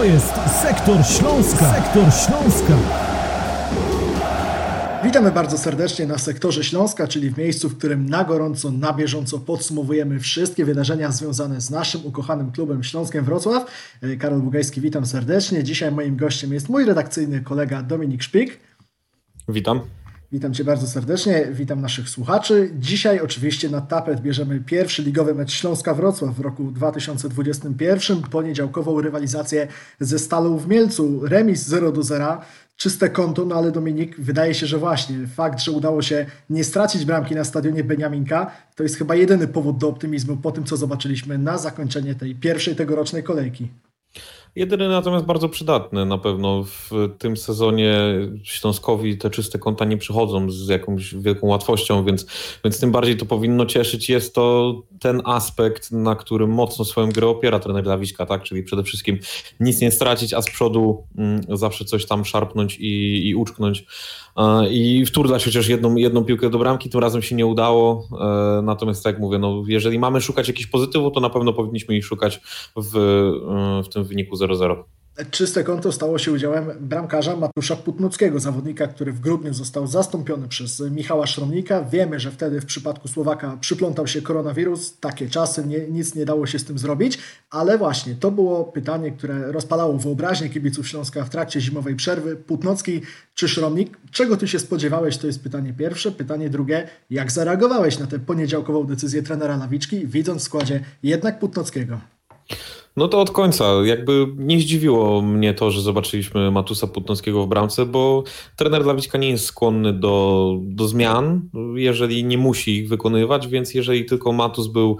To jest Sektor Śląska. Sektor Śląska. Witamy bardzo serdecznie na sektorze Śląska, czyli w miejscu, w którym na gorąco, na bieżąco podsumowujemy wszystkie wydarzenia związane z naszym ukochanym klubem Śląskiem Wrocław. E, Karol Bugajski, witam serdecznie. Dzisiaj moim gościem jest mój redakcyjny kolega Dominik Szpik. Witam. Witam Cię bardzo serdecznie, witam naszych słuchaczy. Dzisiaj oczywiście na tapet bierzemy pierwszy ligowy mecz Śląska Wrocław w roku 2021, poniedziałkową rywalizację ze Stalą w Mielcu, remis 0 do 0 czyste konto, no ale Dominik, wydaje się, że właśnie fakt, że udało się nie stracić bramki na stadionie Beniaminka, to jest chyba jedyny powód do optymizmu po tym, co zobaczyliśmy na zakończenie tej pierwszej tegorocznej kolejki. Jedyny natomiast bardzo przydatny na pewno w tym sezonie Śląskowi te czyste konta nie przychodzą z jakąś wielką łatwością, więc, więc tym bardziej to powinno cieszyć. Jest to ten aspekt, na którym mocno swoją grę opiera trener Lawiczka, tak? czyli przede wszystkim nic nie stracić, a z przodu mm, zawsze coś tam szarpnąć i, i uczknąć. I wturlać chociaż jedną, jedną piłkę do bramki, tym razem się nie udało. E, natomiast tak jak mówię, no, jeżeli mamy szukać jakichś pozytywów, to na pewno powinniśmy ich szukać w, e, w tym wyniku 0-0. Czyste konto stało się udziałem bramkarza Matusza Putnockiego, zawodnika, który w grudniu został zastąpiony przez Michała Szromnika. Wiemy, że wtedy w przypadku Słowaka przyplątał się koronawirus, takie czasy, nie, nic nie dało się z tym zrobić, ale właśnie to było pytanie, które rozpalało wyobraźnię kibiców Śląska w trakcie zimowej przerwy. Putnocki czy Szromnik? Czego ty się spodziewałeś? To jest pytanie pierwsze. Pytanie drugie, jak zareagowałeś na tę poniedziałkową decyzję trenera Lawiczki, widząc w składzie jednak Putnockiego? No to od końca. Jakby nie zdziwiło mnie to, że zobaczyliśmy Matusa Putnowskiego w bramce, bo trener Lawiczka nie jest skłonny do, do zmian, jeżeli nie musi ich wykonywać, więc jeżeli tylko Matus był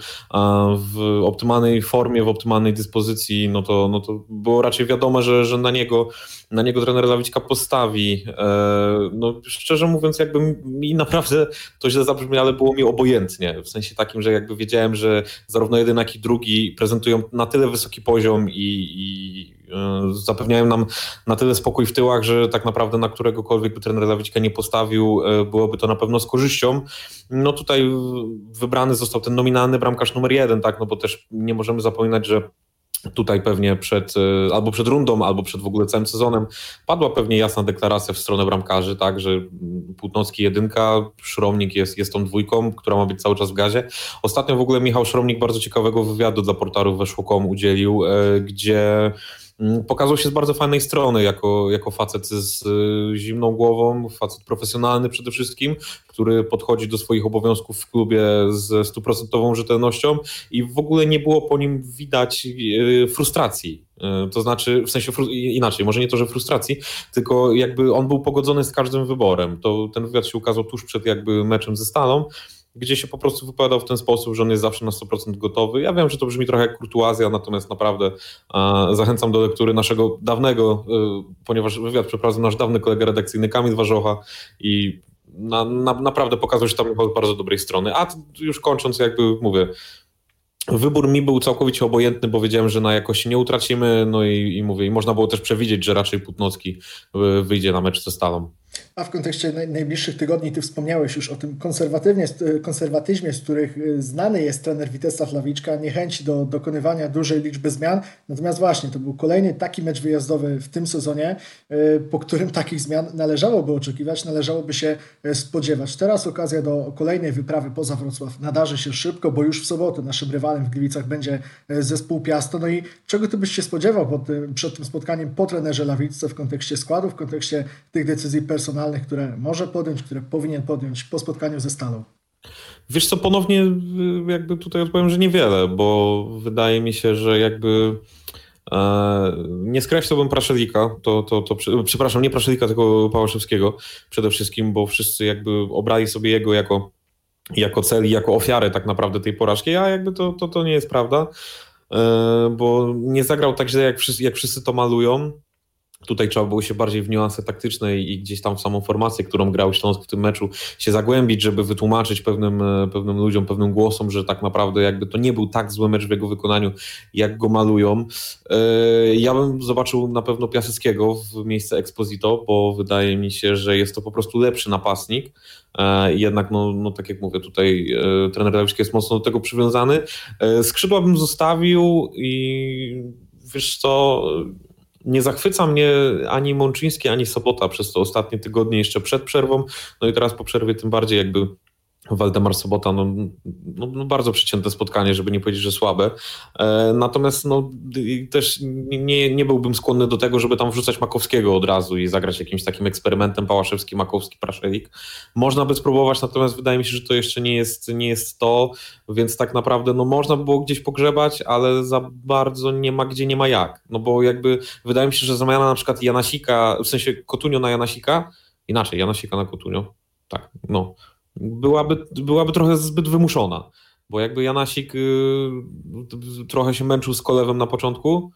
w optymalnej formie, w optymalnej dyspozycji, no to, no to było raczej wiadomo, że, że na niego na niego trener Lawiczka postawi. E, no, szczerze mówiąc, jakby mi naprawdę to źle zabrzmi, ale było mi obojętnie. W sensie takim, że jakby wiedziałem, że zarówno jeden, jak i drugi prezentują na tyle wysoki poziom i, i e, zapewniają nam na tyle spokój w tyłach, że tak naprawdę na któregokolwiek by trener Lawiczka nie postawił, e, byłoby to na pewno z korzyścią. No tutaj wybrany został ten nominalny bramkarz numer jeden, tak, no bo też nie możemy zapominać, że tutaj pewnie przed, e, albo przed rundą, albo przed w ogóle całym sezonem padła pewnie jasna deklaracja w stronę bramkarzy, tak, że Płótnowski jedynka, Szromnik jest, jest tą dwójką, która ma być cały czas w gazie. Ostatnio w ogóle Michał Szromnik bardzo ciekawego wywiadu dla portalu Weszło.com udzielił, e, gdzie Mm, pokazał się z bardzo fajnej strony, jako, jako facet z zimną głową, facet profesjonalny przede wszystkim, który podchodzi do swoich obowiązków w klubie ze stuprocentową rzetelnością i w ogóle nie było po nim widać y, frustracji. Y, to znaczy, w sensie inaczej, może nie to, że frustracji, tylko jakby on był pogodzony z każdym wyborem. To ten wywiad się ukazał tuż przed jakby meczem ze Stalą gdzie się po prostu wypowiadał w ten sposób, że on jest zawsze na 100% gotowy. Ja wiem, że to brzmi trochę jak kurtuazja, natomiast naprawdę e, zachęcam do lektury naszego dawnego, e, ponieważ wywiad przeprowadził nasz dawny kolega redakcyjny Kamil Warzocha i na, na, naprawdę pokazał się tam z bardzo dobrej strony. A już kończąc, jakby mówię, Wybór mi był całkowicie obojętny, bo wiedziałem, że na jakości nie utracimy, no i, i mówię, i można było też przewidzieć, że raczej Putnocki e, wyjdzie na mecz ze Stalą. A w kontekście najbliższych tygodni ty wspomniałeś już o tym konserwatyzmie, z których y, znany jest trener Witesław Lawiczka, niechęci do dokonywania dużej liczby zmian. Natomiast właśnie to był kolejny taki mecz wyjazdowy w tym sezonie, y, po którym takich zmian należałoby oczekiwać, należałoby się y, spodziewać. Teraz okazja do kolejnej wyprawy poza Wrocław nadarzy się szybko, bo już w sobotę naszym rywalem w Gliwicach będzie zespół Piasto. No i czego ty byś się spodziewał tym, przed tym spotkaniem po trenerze Lawicce w kontekście składu, w kontekście tych decyzji personalnych? Personalnych, które może podjąć, które powinien podjąć po spotkaniu ze Stalą? Wiesz co, ponownie y, jakby tutaj odpowiem, że niewiele, bo wydaje mi się, że jakby e, nie skreślałbym Praszelika, to, to, to, przepraszam, nie Praszelika, tylko Pałaszewskiego przede wszystkim, bo wszyscy jakby obrali sobie jego jako, jako cel i jako ofiarę tak naprawdę tej porażki, a jakby to, to, to nie jest prawda, e, bo nie zagrał tak źle, jak wszyscy, jak wszyscy to malują. Tutaj trzeba było się bardziej w niuanse taktyczne i gdzieś tam w samą formację, którą grał Śląsk w tym meczu, się zagłębić, żeby wytłumaczyć pewnym, e, pewnym ludziom, pewnym głosom, że tak naprawdę jakby to nie był tak zły mecz w jego wykonaniu, jak go malują. E, ja bym zobaczył na pewno Piaseckiego w miejsce Exposito, bo wydaje mi się, że jest to po prostu lepszy napastnik. E, jednak, no, no tak jak mówię, tutaj trener Dawicki jest mocno do tego przywiązany. Skrzydła bym zostawił i wiesz co nie zachwyca mnie ani Mączyński, ani Sobota przez te ostatnie tygodnie jeszcze przed przerwą, no i teraz po przerwie tym bardziej jakby Waldemar Sobota, no, no, no, bardzo przecięte spotkanie, żeby nie powiedzieć, że słabe. E, natomiast no, też nie, nie byłbym skłonny do tego, żeby tam wrzucać Makowskiego od razu i zagrać jakimś takim eksperymentem Pałaszewski, Makowski, Praszelik. Można by spróbować, natomiast wydaje mi się, że to jeszcze nie jest, nie jest to, więc tak naprawdę no, można by było gdzieś pogrzebać, ale za bardzo nie ma gdzie, nie ma jak. No bo jakby wydaje mi się, że zamiana na przykład Janasika, w sensie Kotunio na Janasika, inaczej, Janasika na Kotunio, tak, no byłaby, byłaby trochę zbyt wymuszona, bo jakby Janasik y, trochę się męczył z kolewem na początku,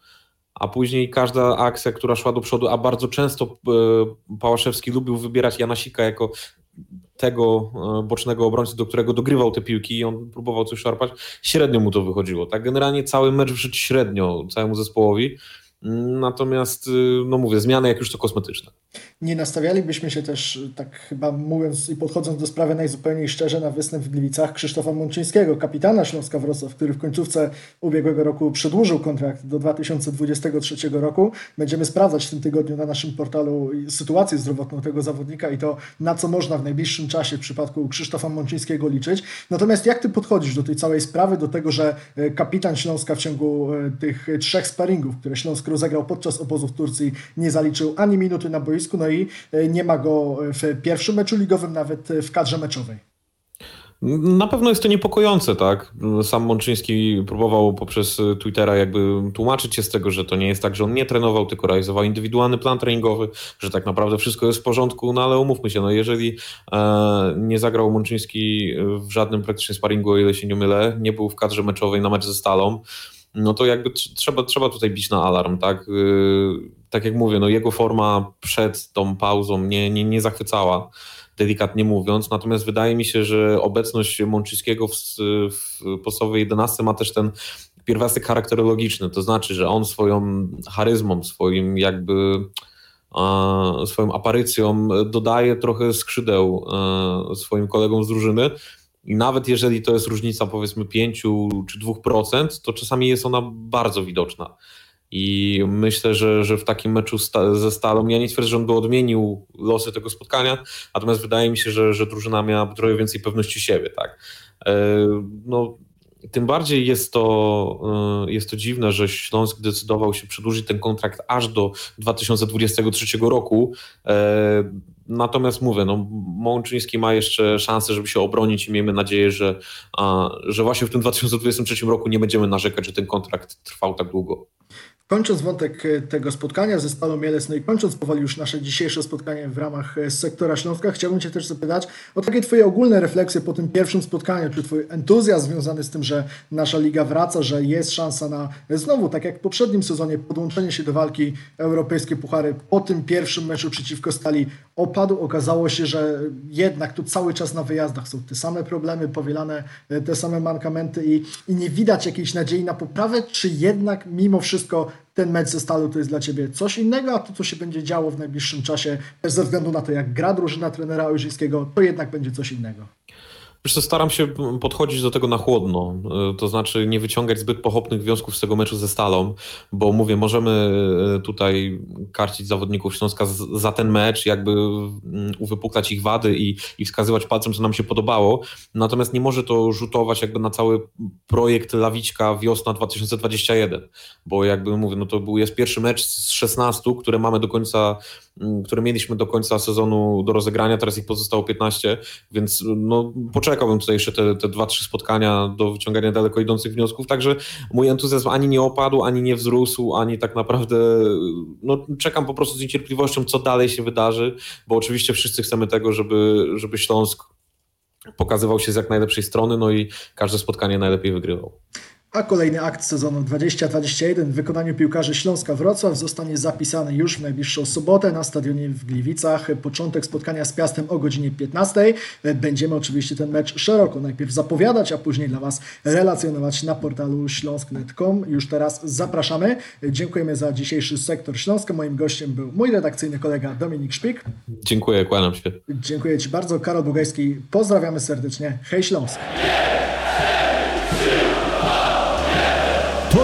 a później każda akcja, która szła do przodu, a bardzo często y, Pałaszewski lubił wybierać Janasika jako tego y, bocznego obrońcy, do którego dogrywał te piłki i on próbował coś szarpać, średnio mu to wychodziło. Tak? Generalnie cały mecz wyszedł średnio całemu zespołowi, natomiast no mówię, zmiany jak już to kosmetyczne nie nastawialibyśmy się też, tak chyba mówiąc i podchodząc do sprawy najzupełniej szczerze, na występ w Gliwicach Krzysztofa Mączyńskiego, kapitana Śląska Wrocław, który w końcówce ubiegłego roku przedłużył kontrakt do 2023 roku. Będziemy sprawdzać w tym tygodniu na naszym portalu sytuację zdrowotną tego zawodnika i to, na co można w najbliższym czasie w przypadku Krzysztofa Mączyńskiego liczyć. Natomiast jak ty podchodzisz do tej całej sprawy, do tego, że e, kapitan Śląska w ciągu e, tych trzech sparingów, które Śląsk rozegrał podczas obozu w Turcji, nie zaliczył ani minuty na boisku, no i e, nie ma go w pierwszym meczu ligowym, nawet w kadrze meczowej. Na pewno jest to niepokojące, tak? Sam Mączyński próbował poprzez Twittera jakby tłumaczyć się z tego, że to nie jest tak, że on nie trenował, tylko realizował indywidualny plan treningowy, że tak naprawdę wszystko jest w porządku, no ale umówmy się, no jeżeli e, nie zagrał Mączyński w żadnym praktycznie sparingu, o ile się nie mylę, nie był w kadrze meczowej na mecz ze Stalą, no to jakby trzeba, trzeba tutaj bić na alarm, tak? Y, tak jak mówię, no jego forma przed tą pauzą nie, nie, nie zachwycała, delikatnie mówiąc, natomiast wydaje mi się, że obecność Mączyńskiego w, w podstawowej 11 ma też ten pierwiastek charakterologiczny, to znaczy, że on swoją charyzmą, swoim jakby swoją aparycją dodaje trochę skrzydeł e, swoim kolegom z drużyny, i nawet jeżeli to jest różnica powiedzmy 5 czy 2%, to czasami jest ona bardzo widoczna. I myślę, że, że w takim meczu ze Stalą, ja nie twierdzę, że on by odmienił losy tego spotkania, natomiast wydaje mi się, że, że drużyna miała trochę więcej pewności siebie. Tak? E, no, tym bardziej jest to, e, jest to dziwne, że Śląsk decydował się przedłużyć ten kontrakt aż do 2023 roku. Natomiast mówię, no, Mączyński ma jeszcze szansę, żeby się obronić i miejmy nadzieję, że, że właśnie w tym 2023 roku nie będziemy narzekać, że ten kontrakt trwał tak długo. Kończąc wątek e, tego spotkania ze Stalą Mielec, no i kończąc powoli już nasze dzisiejsze spotkanie w ramach e, sektora Śląska, chciałbym Cię też zapytać o takie Twoje ogólne refleksje po tym pierwszym spotkaniu, czy Twój entuzjazm związany z tym, że nasza liga wraca, że jest szansa na e, znowu, tak jak w poprzednim sezonie, podłączenie się do walki europejskie puchary po tym pierwszym meczu przeciwko Stali opadł. Okazało się, że jednak tu cały czas na wyjazdach są te same problemy, powielane te same mankamenty i, i nie widać jakiejś nadziei na poprawę, czy jednak mimo wszystko ten mecz ze Stalu to jest dla Ciebie coś innego, a to, co się będzie działo w najbliższym czasie, też ze względu na to, jak gra drużyna trenera Ojrzyńskiego, to jednak będzie coś innego. Wiesz co, staram się podchodzić do tego na chłodno, e, to znaczy nie wyciągać zbyt pochopnych wniosków z tego meczu ze Stalą, bo mówię, możemy e, tutaj karcić zawodników Śląska za ten mecz, jakby mm, uwypuklać ich wady i, i wskazywać palcem, co nam się podobało, natomiast nie może to rzutować jakby na cały projekt Lawiczka wiosna 2021, bo jakby mówię, no to był, jest pierwszy mecz z 16, które mamy do końca które mieliśmy do końca sezonu do rozegrania, teraz ich pozostało 15, więc no, poczekałbym tutaj jeszcze te, te 2-3 spotkania do wyciągania daleko idących wniosków, także mój entuzjazm ani nie opadł, ani nie wzrósł, ani tak naprawdę no, czekam po prostu z niecierpliwością, co dalej się wydarzy, bo oczywiście wszyscy chcemy tego, żeby, żeby Śląsk pokazywał się z jak najlepszej strony, no i każde spotkanie najlepiej wygrywał a kolejny akt sezonu 2021 w wykonaniu piłkarzy Śląska Wrocław zostanie zapisany już w najbliższą sobotę na stadionie w Gliwicach. Początek spotkania z Piastem o godzinie 15. Będziemy oczywiście ten mecz szeroko najpierw zapowiadać, a później dla Was relacjonować na portalu śląsk.net.com. Już teraz zapraszamy. Dziękujemy za dzisiejszy sektor Śląska. Moim gościem był mój redakcyjny kolega Dominik Szpik. Dziękuję, kłaniam się. Dziękuję Ci bardzo. Karol Bugajski. Pozdrawiamy serdecznie. Hej Śląsk.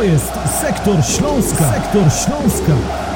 To jest Sektor Śląska. Sektor Śląska.